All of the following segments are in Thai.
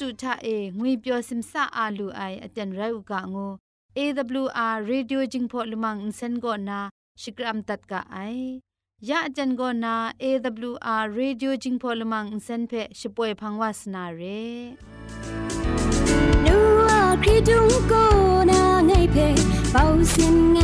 တုထအေငွေပျော်စင်ဆာအာလူအိုင်အတန်ရုတ်ကငို AWR Radio Jingpho Lumang Insen go na Shikram tat ka ai ya ajan go na AWR Radio Jingpho Lumang Insen phe shipoi phangwas na re nu a kri dung ko na ngai phe pau sin ngai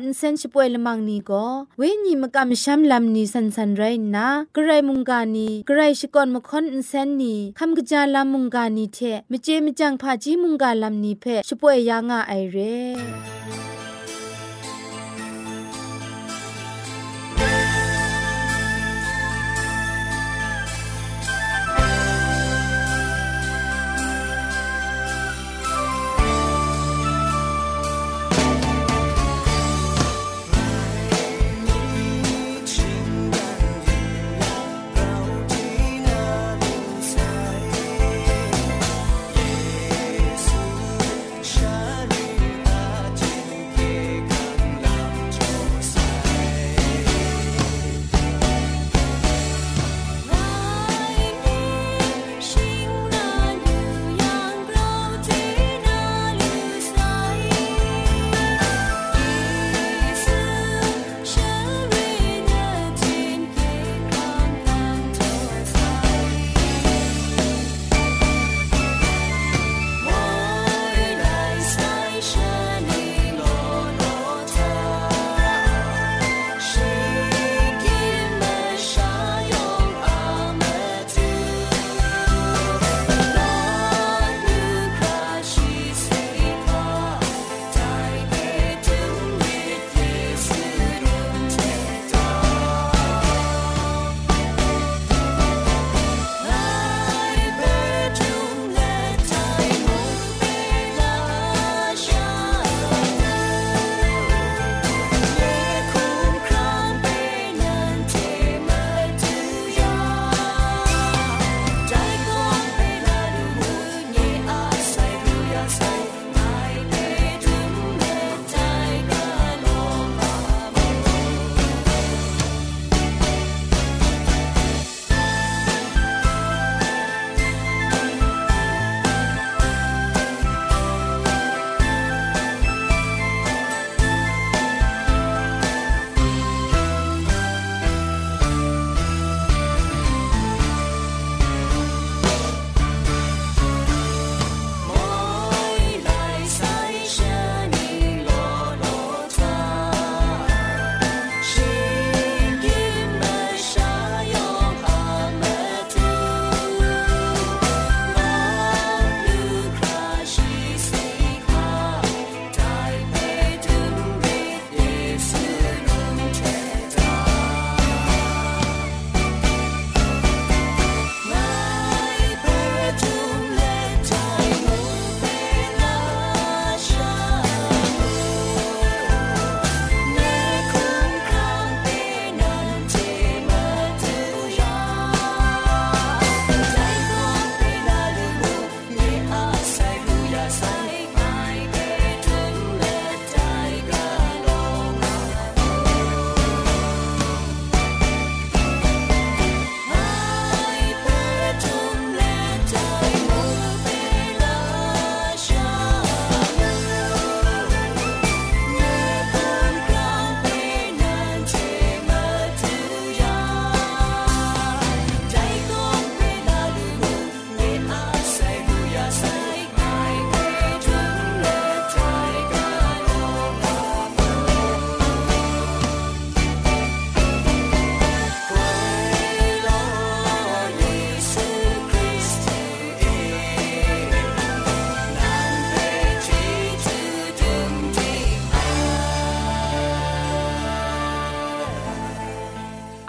ดเซนชิปวยละมังนีก็เวญีมกัมชัมลัมนีสันสันไรนะกระไรมุงกานีกระไรชิกอนมคอนเซนนีคำกระจาลามุงกานีเทมเจมจังพาจีมุงกาลัมนีเพชิปวยยางาไอเร่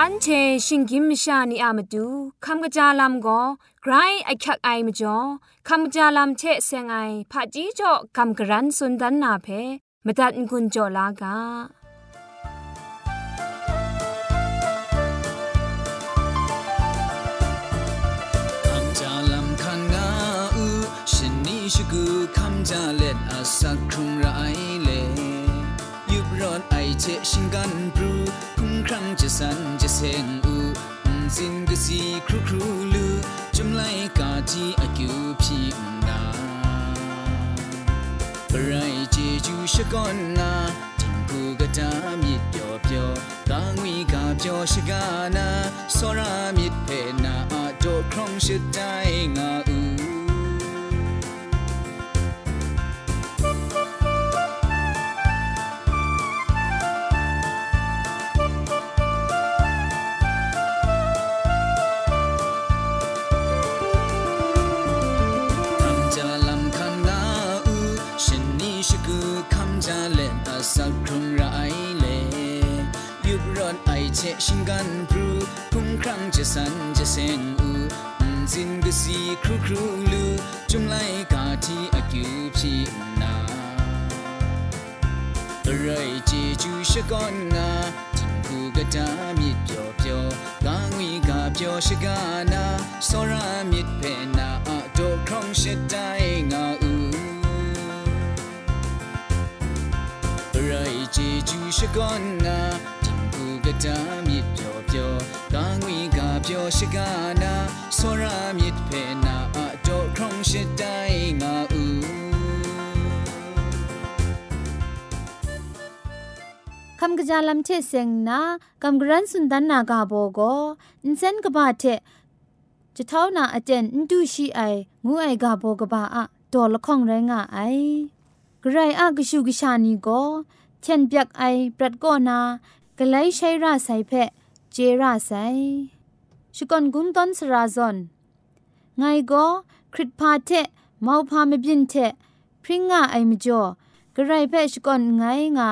อันเชชิงกิมชานีอามาดูคำกระจาลำก็ไกรไอคักไอมาจ่อคำกระจาลำเชเซงไอผาจีจ่อคำกระรันสุนดันนาเพมตัดกุญจ่อลากาชกูคำจาเล็ดอาสักครุงไรเลยยุบรอนไอเชชิงกันปรู คุ้มครั้งจะสันจะเซงอูสินกสีครูครูลูจุมไลกาจีอากิวพีนาปรายเจจูชกอนนาทิงกูกะตามิดเปียวเปียวกางวีกาเปียวชกานาสรามิดเพนาอาโดครองชิดใจงาอู กาเปียวชกานาสรามิดเพนาอะโดครองชิดไดงาอูคำกระจาลำเชเซงนะคำกรันสุนดันนากาโบโกอินเซนกบาเทจะเท่านาอาเจนอินดูชีไองูไอกาโบกบาอะดอละข้องแรงอะไอกระไรอะกชูกชานีโกเช่นเปียกไอปรัดก็นากะไลใช้ราใส่เพะเจราใส่ ชุกอนกุนตอนสราซอนไงก็คริตพาเทมาพามบินเทพริ้งงาไอมจ่อกระไรเพชุกอนไงงา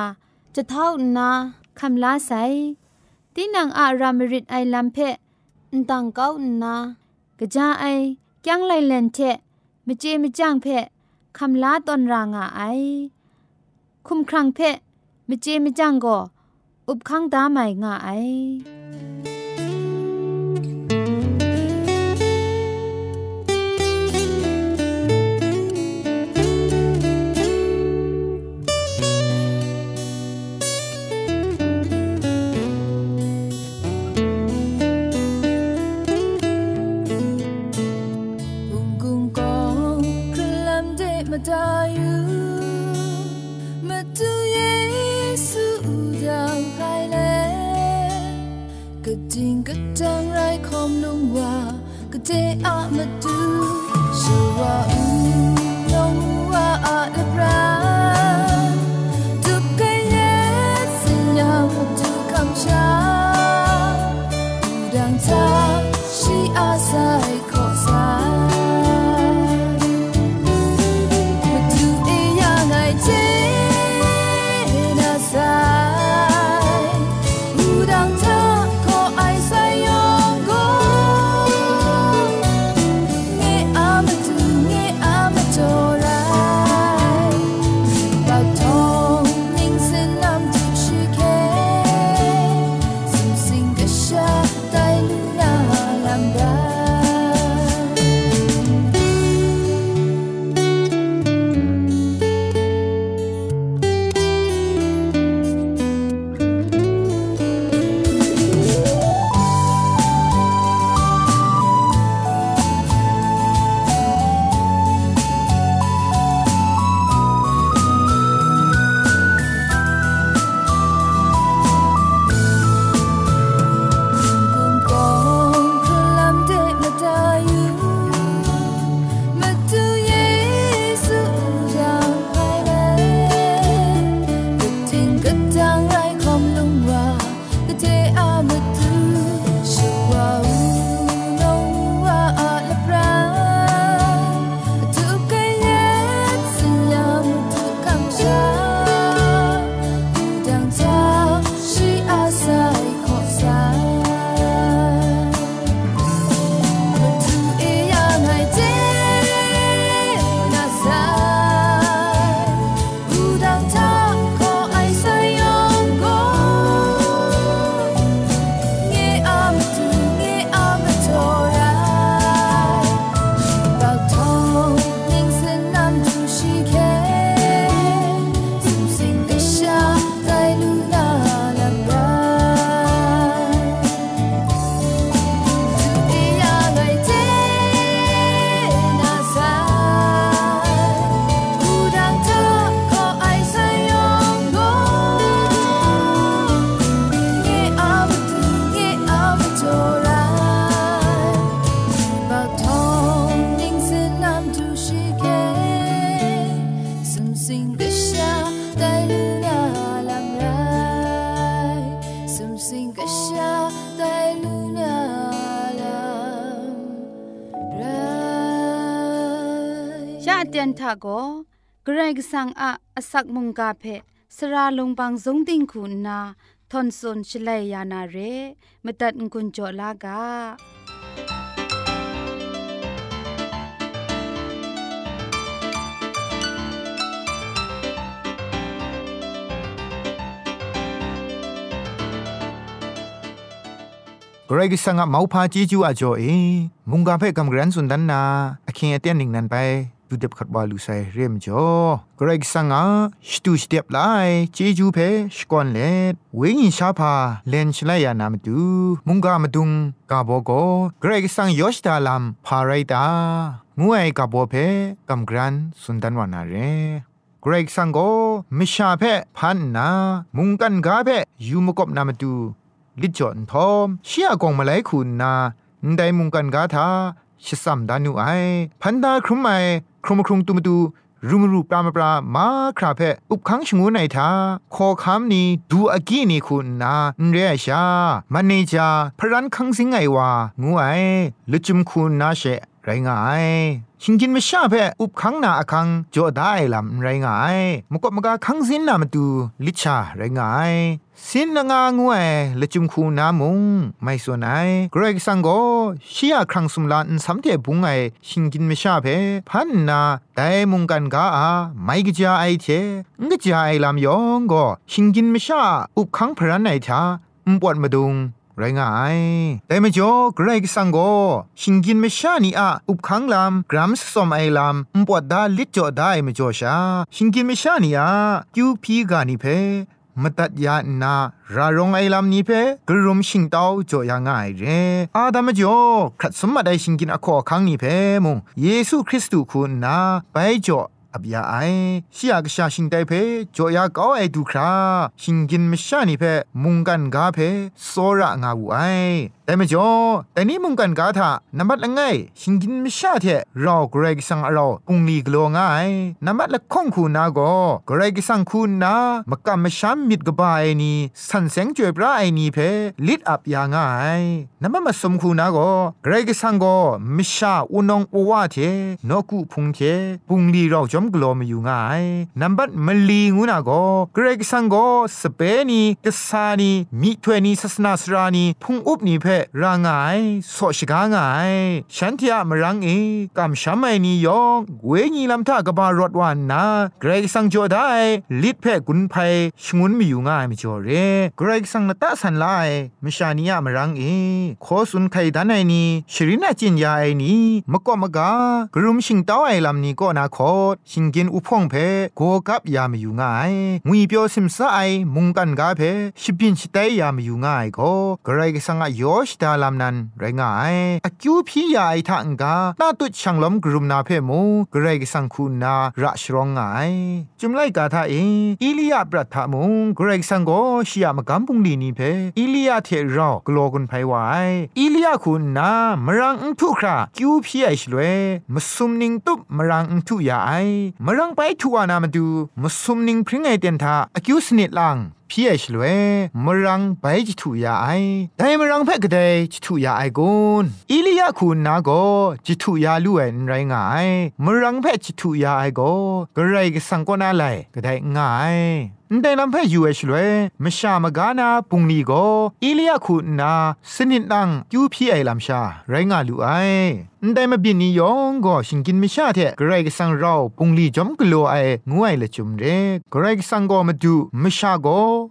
จะเท่านาคำลาใสตีนังอารามริดไอลัมเพะนตังเก้านากระจาไอยังไลเลนเทมเจมจังเพะคำลาตอนรางาไอ คุมครังเพะมเจมจังก็อุบคังตาไม่ง่ายช กรกสังอะอสักมุงกาเพสระลงบางสงติงคุณนาทอนซนชลัยยานาเรมตัดกุญจลากากรกสังะเมาพาจีจูอาจ่อเอมุงกาเพกำกรันสุนดันนาอคิงเตียนนิงนันไป ดูเด็บขัดบาลูไซเรียมจ่อกรกสังะสตูสเตียบไลจีจูเพสกอนเลดเวงิชาพาเลนชลายานามตูมุงกามาดุงกาโบโกกรกสังยอชตาลัมพาไรตางูไอกาโบเพ่กำกรันสุนดันวานาเรเกรกสังโกมิชาเพพันนามุงกันกาเพยูมกบนามตูลิจอนทอมเชียกองมาไลคุณนาไดมุงกันกาทา ชิสัมดานุไอพันดาครุมไอครุมครุงตุมตูรูมรูปรามปรามาคราเพอุบขังชงูในทาขอคำนี้ดูอากีนี่คุณนาเรียชามันเนจาพรันคังสิงไอวางูไอลุจุมคุณนาเชไรงายชิงกินไม่ชาเพอุบขังนาอคังจ่อได้ลำไรงายมกบมกาคังสินนามาดูลิชาไรงาย สินงางวยละจุมคูนามุงไม่ส่วนไอเกรกสังโกชียครั้งสุมลานสัมเทบุงไอชิงกินไม่ชาเพพันนาแต่มุงกันกาอาไม่กจาไอเทงกจาไอลำยองก็ชิงกินไม่ชาอุบขังพระนไอทาอุปวดมาดุงไรงายแต่ไม่จอเกรกสังโกชิงกินไม่ชานี่อะอุบขังลำกรัมสมไอลำอุปวดดาลิจจอได้ไม่จอชาชิงกินไม่ชานี่อะกิวพีกานิเพ มตัดยานารารงไอลำนี้เพกรุมชิงเต้าจ่อยางไงเรอาดามจ่อครัดสมมาได้ชิงกินอคอคังนี้เพมุงเยซูคริสต์คุณนาไปจ่อ อบยาไอชิยากชาชิงไดเพจอยาก้าไอดูคราชิงกินมชานีเพมุงกันกาเพโซระงาวูไอแต่ไม่จ่อแต่นี้มุงกันกาทานับัดละไงชิงกินมชาเทราเกรกสังเราปุงลีกลัวง่ายนับัดละข้องคูนาโกเกรกสังคูนามกำมชามิดกบายนีสันเสงจวยพระไอนีเพลิดอับยาง่ายนับมาสมคูนาโกเกรกสังโกมชาอุนงปวาเทนกุพุงเทปุงลีเราจอมกลัวมอยู่ง่ายนับบัดมลีงูนาโกเกรกสังโกสเปนีกษานีมิถวยนีศาสนาสรานีพุงอุบนีเพร่างายโสชกางายฉันเทียมรังเอกำช้ำไอนียองเวญีลำท่ากบารถวานนาเกรกสังจอได้ลิดเพกุนไพชงุนมีอยู่ง่ายไม่จอเรเกรกสังนตะสันไลมชานียมรังเอขอสุนไขดันไอนีชรินาจินยาไอนีมะกอมะกากรุมชิงเต้าไอลำนี้ก็นาคอชิงกินอุพงเพโกกับยามอยู่ง่ายงุยเปียวซิมซาไอมุงกันกาเพชิบินชิไตยามอยู่ง่ายก็เกรกสังอโยชดาลำนันไรง่ายอคิวพี่ยาไอทังกาน้าตุช่างล้มกรุมนาเพมูเกรกสังคุณนาระชรองไงจุมไลกาทาเออิลียาปรัตถามุงเกรสังโกชิยามกัมปุงลีนีเพอิลียาเทรอกลอกุนไพวายอิลียาคุณนามรังอุทุคราคิวพี่ไอชลเวมสุมนิงตุบมรังอุทุยาไอมรังไปทัวนามาดูมสุมนิงพริ้งไอเตียนทาอคิวสนิดลังพี่เอชลเวมรังไปจิตุยาไอแต่มรังเพ่กเดจิตุยาไอกุนอิลียาคุณนาโกจิตุยาลุเอนไรงายมรังเพ่จิตุยาไอโกกระไรก็สังกนาไลก็ได้ง่ายแต่ลำเพ่ยูเอชลเวมชามกานาปุงนีโกอิลียาคุณนาสนิดนังยูพี่ไอลำชาไรงาลุไอแต่มาบินนิยองก็ชิงกินไม่ชาเทกระไรก็สังเราปุงลีจอมกลัวไองวยละจุมเรกระไรก็สังก็มาดูไม่ชาโก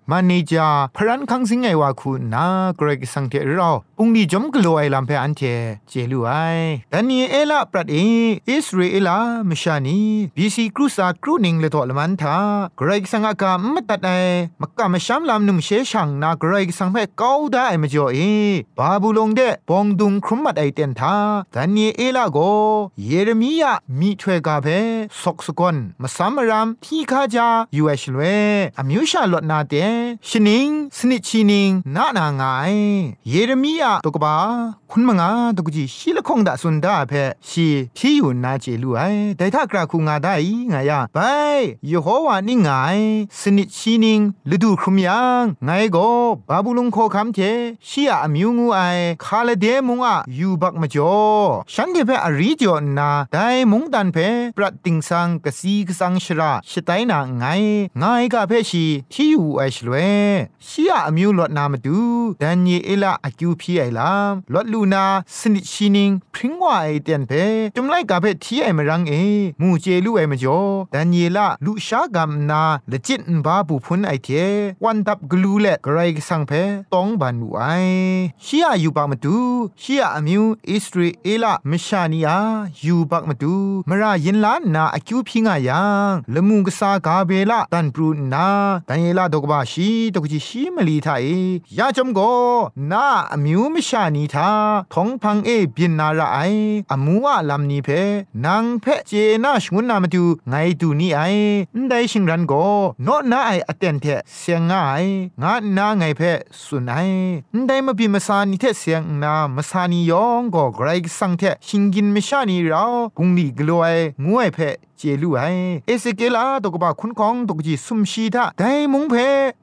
มาเนจาพรันคังสิงไงว่าคุณนาเกรกสังเทเราปุงดีจอมกลัวไอลำเพออันเทเจลูไอแต่นี่เอลาปรัดเออิสราเอลามชานีบีซีครูซาครูนิงเลตอลมันทาเกรกสังอากามัตัดไอมักกะมชามลำนุมเชชังนาเกรกสังเพเก้าได้มจ่อเอบาบูลงเดปองดุงครุมมัดไอเตียนทาแต่นี่เอลาโกเยเรมียมีถวยกาเพสกสกอนมาสามรามที่ข้าจายูเอชลเวอมิวชาลดนาเตชนิงสนิชินิงนานาไงเยเรมียตกบาคุณมงาตกจีชิละคงดาสุนดาเพชีที่อยู่นาเจลูไอแต่ถ้ากราคูงาได้ไงยาไปยโฮวานี่ไงสนิชินิงฤดูครุมยังไงก็บาบุลุงโคคำเทชียอมิวงูไอคาเลเดมุงอะยูบักมาจอฉันเทเพอริจอนาไดมุงดันเพปรัดติงสังกสีกสังชราชไตนาไงไงกะเพชีที่อยู่ไอชลเวชียอมิวลดนามาดูดันเยเอลาอคิวพีไอลามลดลูนาสนิชินิงพริ้งว่าไอเตียนเพจุมไลกะเพที่ไอมรังเอมูเจลูไอมจ่อดันเยลาลุชากามนาละจิตบาบุพุนไอเทวันดับกลูเลกไรกสังเพตองบันวไอชียอยู่ปากมาดูชียอมิวอิสราเอลมชานียาอยู่ปากมาดูมรายินลานนาอคิวพิงายังละมุงกษากาเบลาตันปรูนาดันเยลาดกบาชีตกจิชีมลีทาเอยาจมโกนาอมิวมชานีทาทองพังเอบินนาราไออมัวลำนีเพนางเพเจนาชงุนนามาดูไงดูนี่ไอได้ชิงรันโกโนนาไออเตนเทเสียงง่ายงานาไงเพสุนัยได้มาบิมาสานีเทเสียงนามาสานียองก็ไกรสังเทชิงกินไม่ชานีเรากุงดีกลัวงวยเพเจลูไอเอสเกลาตกบะคุณของตกจีสุมชีทาไดมุงเพ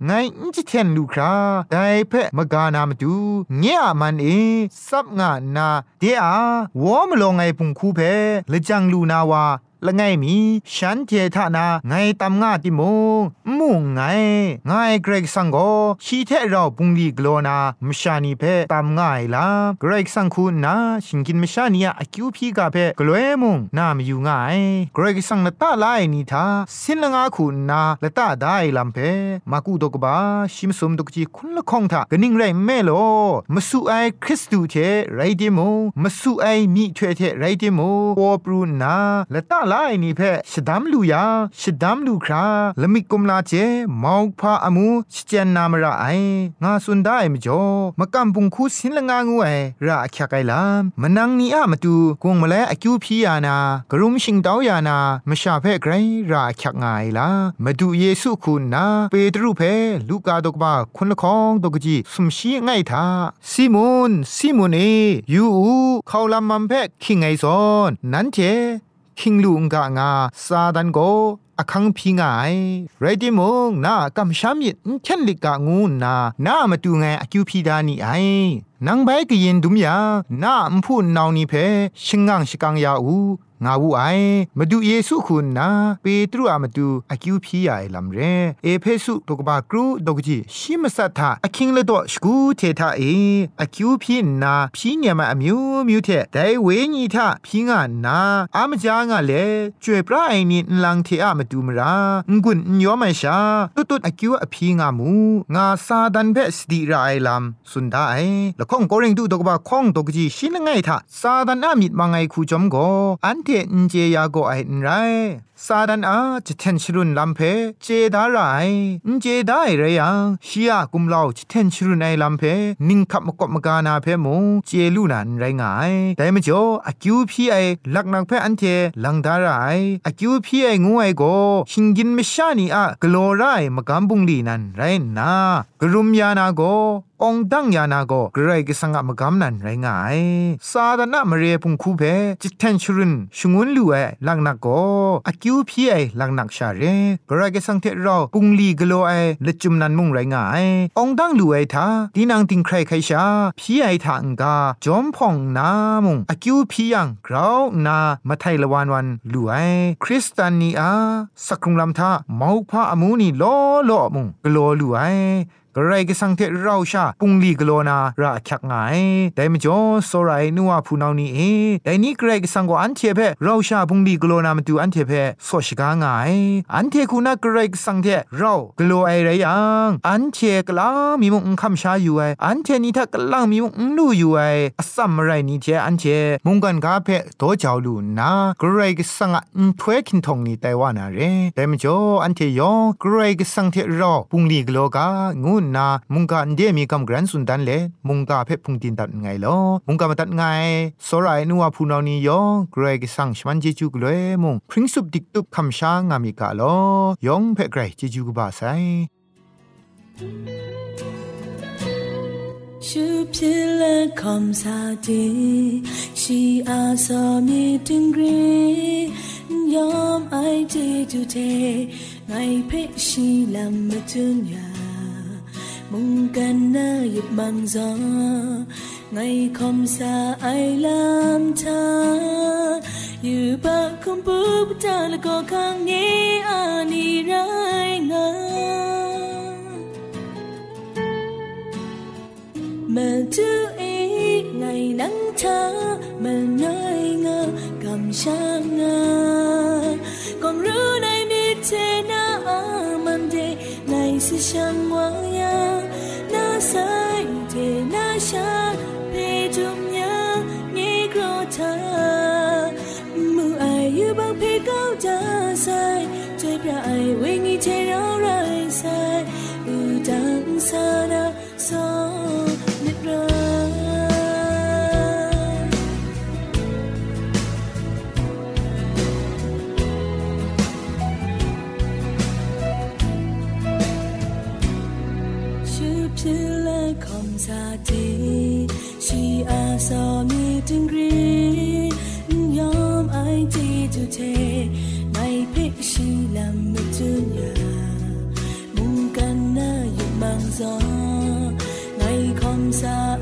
ไงอิจิเทนลูคราไดเพมกานามาดูเงียมันเอซับงานาเดอาวอมลงไงปุงคูเพละจังลูนาวาละไงมีฉันเจทานาไงตำงาติโมมุงไงไงเกรกสังโกชีเทเราปุงลีกโลนามชานีเพตำง่ายลาเกรกสังคูนาชิงกินมชานียอคิวพีกาเพกลวยมุงนามอยู่ง่ายเกรกสังนตาลายนีทาสินละงาคูนาละตาได้ลำเพมากูดกบาชิมสมดกจีคุณละคงทากนิ่งไรแม่โลมาสู่ไอคริสตูเทไรเดโมมาสู่ไอมีเทเทไรเดโมโอปรูนาละตาลายนี่เพชดามลูยาชดามลูคราละมิกุมลาเจมอกพาอมูชเจนนามระไองาสุนได้มจ่อมะกัมปุงคูสินละงางูไอระอักไกลามมนังนีอะมาตูกงมะเลอคิวพียานา กรุมชิงดาวยานามชาเพไกรระอักงายลามาดูเยซูคุณนาเปตรุเพลูกาดกบาคุณละคองดกจีสมชีไงทาซิมอนซิมอนเอยูอูเขาลำมันเพคิงไงซอนนั้นเจคิงลุงกางาซาดันโกอคังพิงไงไรดิมงนากำชามิดเช่นลิกางูนานามาดูไงอคิวพีดานี่ไอนังใบกยินดุมยาน้าอมพูนนาวนีเพชิงังชิกังยาอูงาวูไอมาดูเยซูคุณนะเปตรูอามาดูอากิวพียาไอลำเรเอเพสุตกบากรูดกจีชิมสัทธาอคิงเลดสกูเททาเออากิวพีนาพีเนียมาอมิวมิวเทไดเวญีทาพีงานาอามจางาเลจวยปราไอนี่ลังเทอามาดูมรางุนยอมชาตุตุอากิวอพีงามูงาซาดันเบสติราไอลำสุนดาไอละข้องโกเรงดูดกบาข้องดกจีชินไงทาซาดันอามิดมังไงคูจอมโกอันเทนเจยาโกไอไรซาดันอาจะเทนชรุนลำเพเจดาไรนเจได้เรียังชียกุมเลาจะเทนชรุนไอลำเพนิงขับมกบมกานาเพมงเจลูนันไรงายแต่มจ่ออากิวพี่ไอลักนักเพอันเทลังดาไรอากิวพี่ไองูไอโกชิงกินไม่ชานีอะกลัวไรมกำบุงลีนันไรนากรุมยานาโกองดังยานาโกเกรกสังกมกำนันไรงายซาดานามเรียพุงคูเพจิตเทนชรุนชงวนลูเอลังนักโกอากิวพี่ไอลังนักชาเรเกรกสังเทราปุงลีกโลไอเลจุมนันมุงไรงายองดังลูไอทาดีนังติงใครใครชาพี่ไอทางกาจอมพ่องนามุงอากิวพี่ยังกราวนามาไทยละวันวันลูไอคริสตานีอาสักครุงลำทาเมาพาอมูนีลอลอมุงกโลลูไอ กระไรก็สังเทเราชาปุงลีกโลนาระคักไงแต่มจ่อสไรนัวพูนานี่เอแต่นี้กระไรก็สังกอันเทเพเราชาปุงลีกโลนามาดูอันเทเพสอชกาไงอันเทคุณากระไรก็สังเทเรากโลไอไรยังอันเทกลามีมุงคำชาอยู่ไออันเทนี่ถ้ากลางมีมุงลู่อยู่ไออสัมไรนี่เทอันเทมุงกันกาเพโตเจ้าลูนากระไรก็สังอันถวยคินทองนี่แต่ว่านาเรแต่มจ่ออันเทยองกระไรก็สังเทเราปุงลีกโลกางูนนา มุงกานเดียมีกำกรันสุนดันเลมุงกาเพชพุงตินตัดไงลอมุงกามาตัดไงสรายนัวพูนานียอเกรกสังชมันจิจูกเลยมุงพริ้งสุบดิกตุบคำช้างามีกาลอยองเพเกรจิจูกบาไซอา了อ沙地，是阿萨米รี，ยอมไอจีจูเทไงเพชรชีลำมาจุนยา กำช่างงาก็รู้ในมิเทนามันเดไงสิช่างวายาน่าใส่เทน่าชาเพจุมยา งี้กรอเธอมือไออยู่บางเพ อยู่บา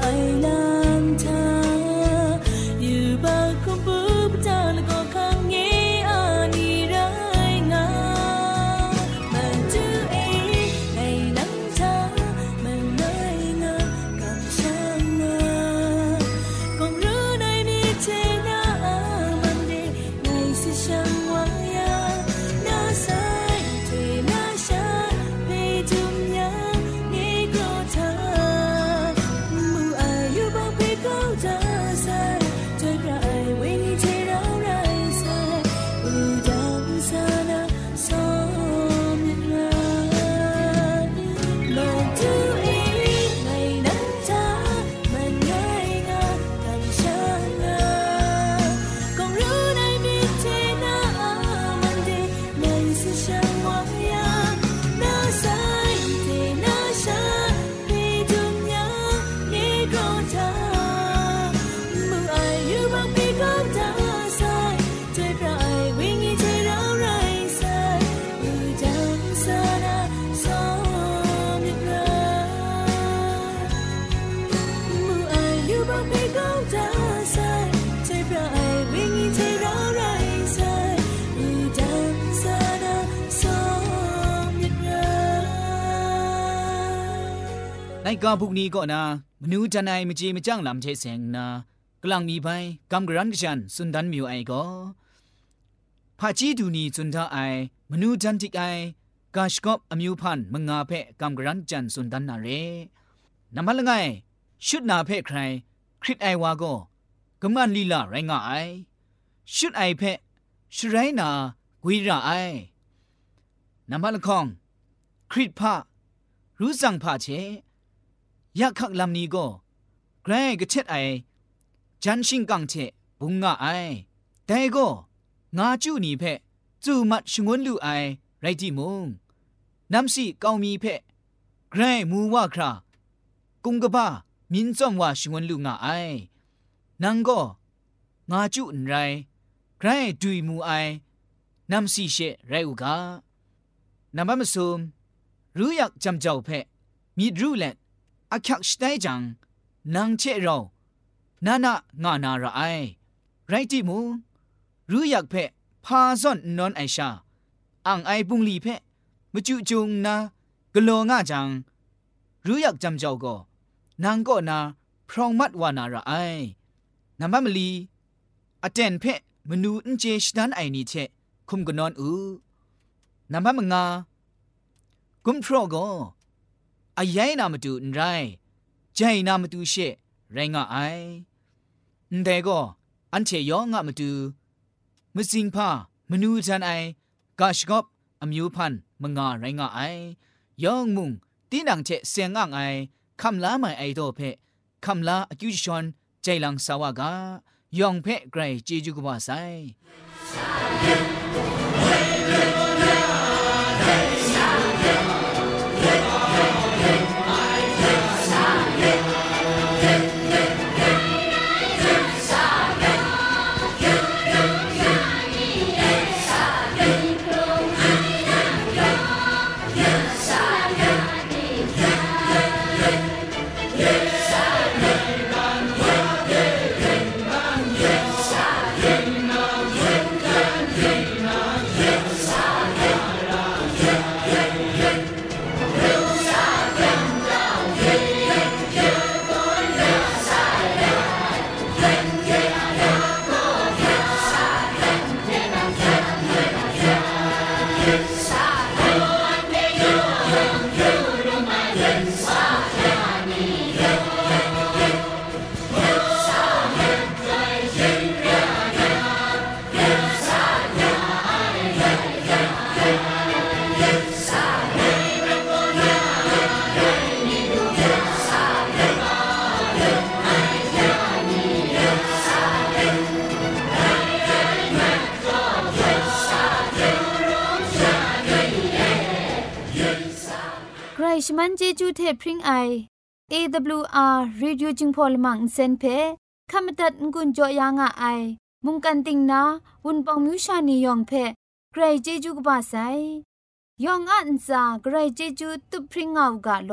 กาพวกนี้ก็นะมนูจันไอมจีมจ้างลำเชเสงนะกลางมีไปกำกรันกชันสุนดันมิวไอก็พาจีดูนีจุนทาไอมนูจันติกไอกาชกอบอมิวพันมงาเพกำกรันจันสุนดันนาเรนำมาละไงชุดนาเพใคร คริตไอวาก็กำมันลีลาไรงาไอชุดไอเพชุดไรนากวีระไอนำมาละคองคริตพารู้สั่งพาเช ยักขักลำนี้ก็ไกรกระเช็ดไอจันชิงกังเชบุงงะไอแต่ก็งาจูนี่เพจูมัดชงวนลูไอไรที่มุงน้ำสีเกามีเพไกรมูว่าครากุงกะบ้ามินจ้อมว่าชงวนลูงะไอนังก็งาจูนไรไกรดุยมูไอน้ำสีเชไรอุกาน้ำมันมซุมรู้อยากจำเจ้าเพมีรู้แหละ อคักสไตจังนางเชเรานานะงานาระไอไรติมูรู้อยากเพะพาซ่อนนอนไอชาอ่างไอปุงลีเพะมจุจุงนากโลง่าจังรู้อยากจำเจ้าก็นางก็นาพรองมัดวานาระไอนามัมลีอเจนเพะมนูนเจชนันไอนี่เชคุมกนอนออนามัมงากุมพรอก็ အယိုင်းနာမတူရိုင်းဂျိုင်နာမတူရှေရိုင်းငါအိုင်န်တဲ့ကောအန်ချေယောငါမတူမစင်ဖာမနူချန်အိုင်ဂါရှ်ကော့အမျိုးဖန်မငါရိုင်းငါအိုင်ယောင်မုံတင်းတန်ချေဆင်ငါအိုင်ခမ်လာမိုင်အိုင်တော့ဖဲခမ်လာအကျူရှွန်ဂျိုင်လန်ဆာဝါကယောင်ဖဲဂရိုင်ဂျေဂျူကဘာဆိုင် ชมันเจจูเทพริงไอ AWR Reducing Polymer เซนเพขมตัดงุนจอยางอ้ายมุงกันติงนาวุนปองมิวชานียองเพใครเจจูกบาไซยองอันซาใครเจจูตุพริงเอากาโล